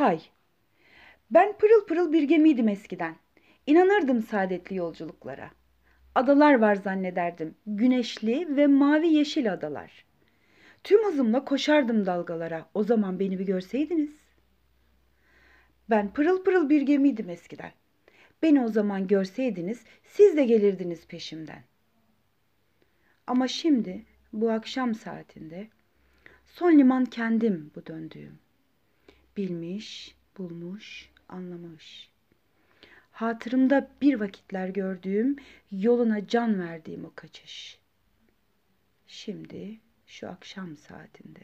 Pay Ben pırıl pırıl bir gemiydim eskiden. İnanırdım saadetli yolculuklara. Adalar var zannederdim. Güneşli ve mavi yeşil adalar. Tüm hızımla koşardım dalgalara. O zaman beni bir görseydiniz. Ben pırıl pırıl bir gemiydim eskiden. Beni o zaman görseydiniz siz de gelirdiniz peşimden. Ama şimdi bu akşam saatinde son liman kendim bu döndüğüm. Bilmiş, bulmuş, anlamış. Hatırımda bir vakitler gördüğüm, yoluna can verdiğim o kaçış. Şimdi şu akşam saatinde.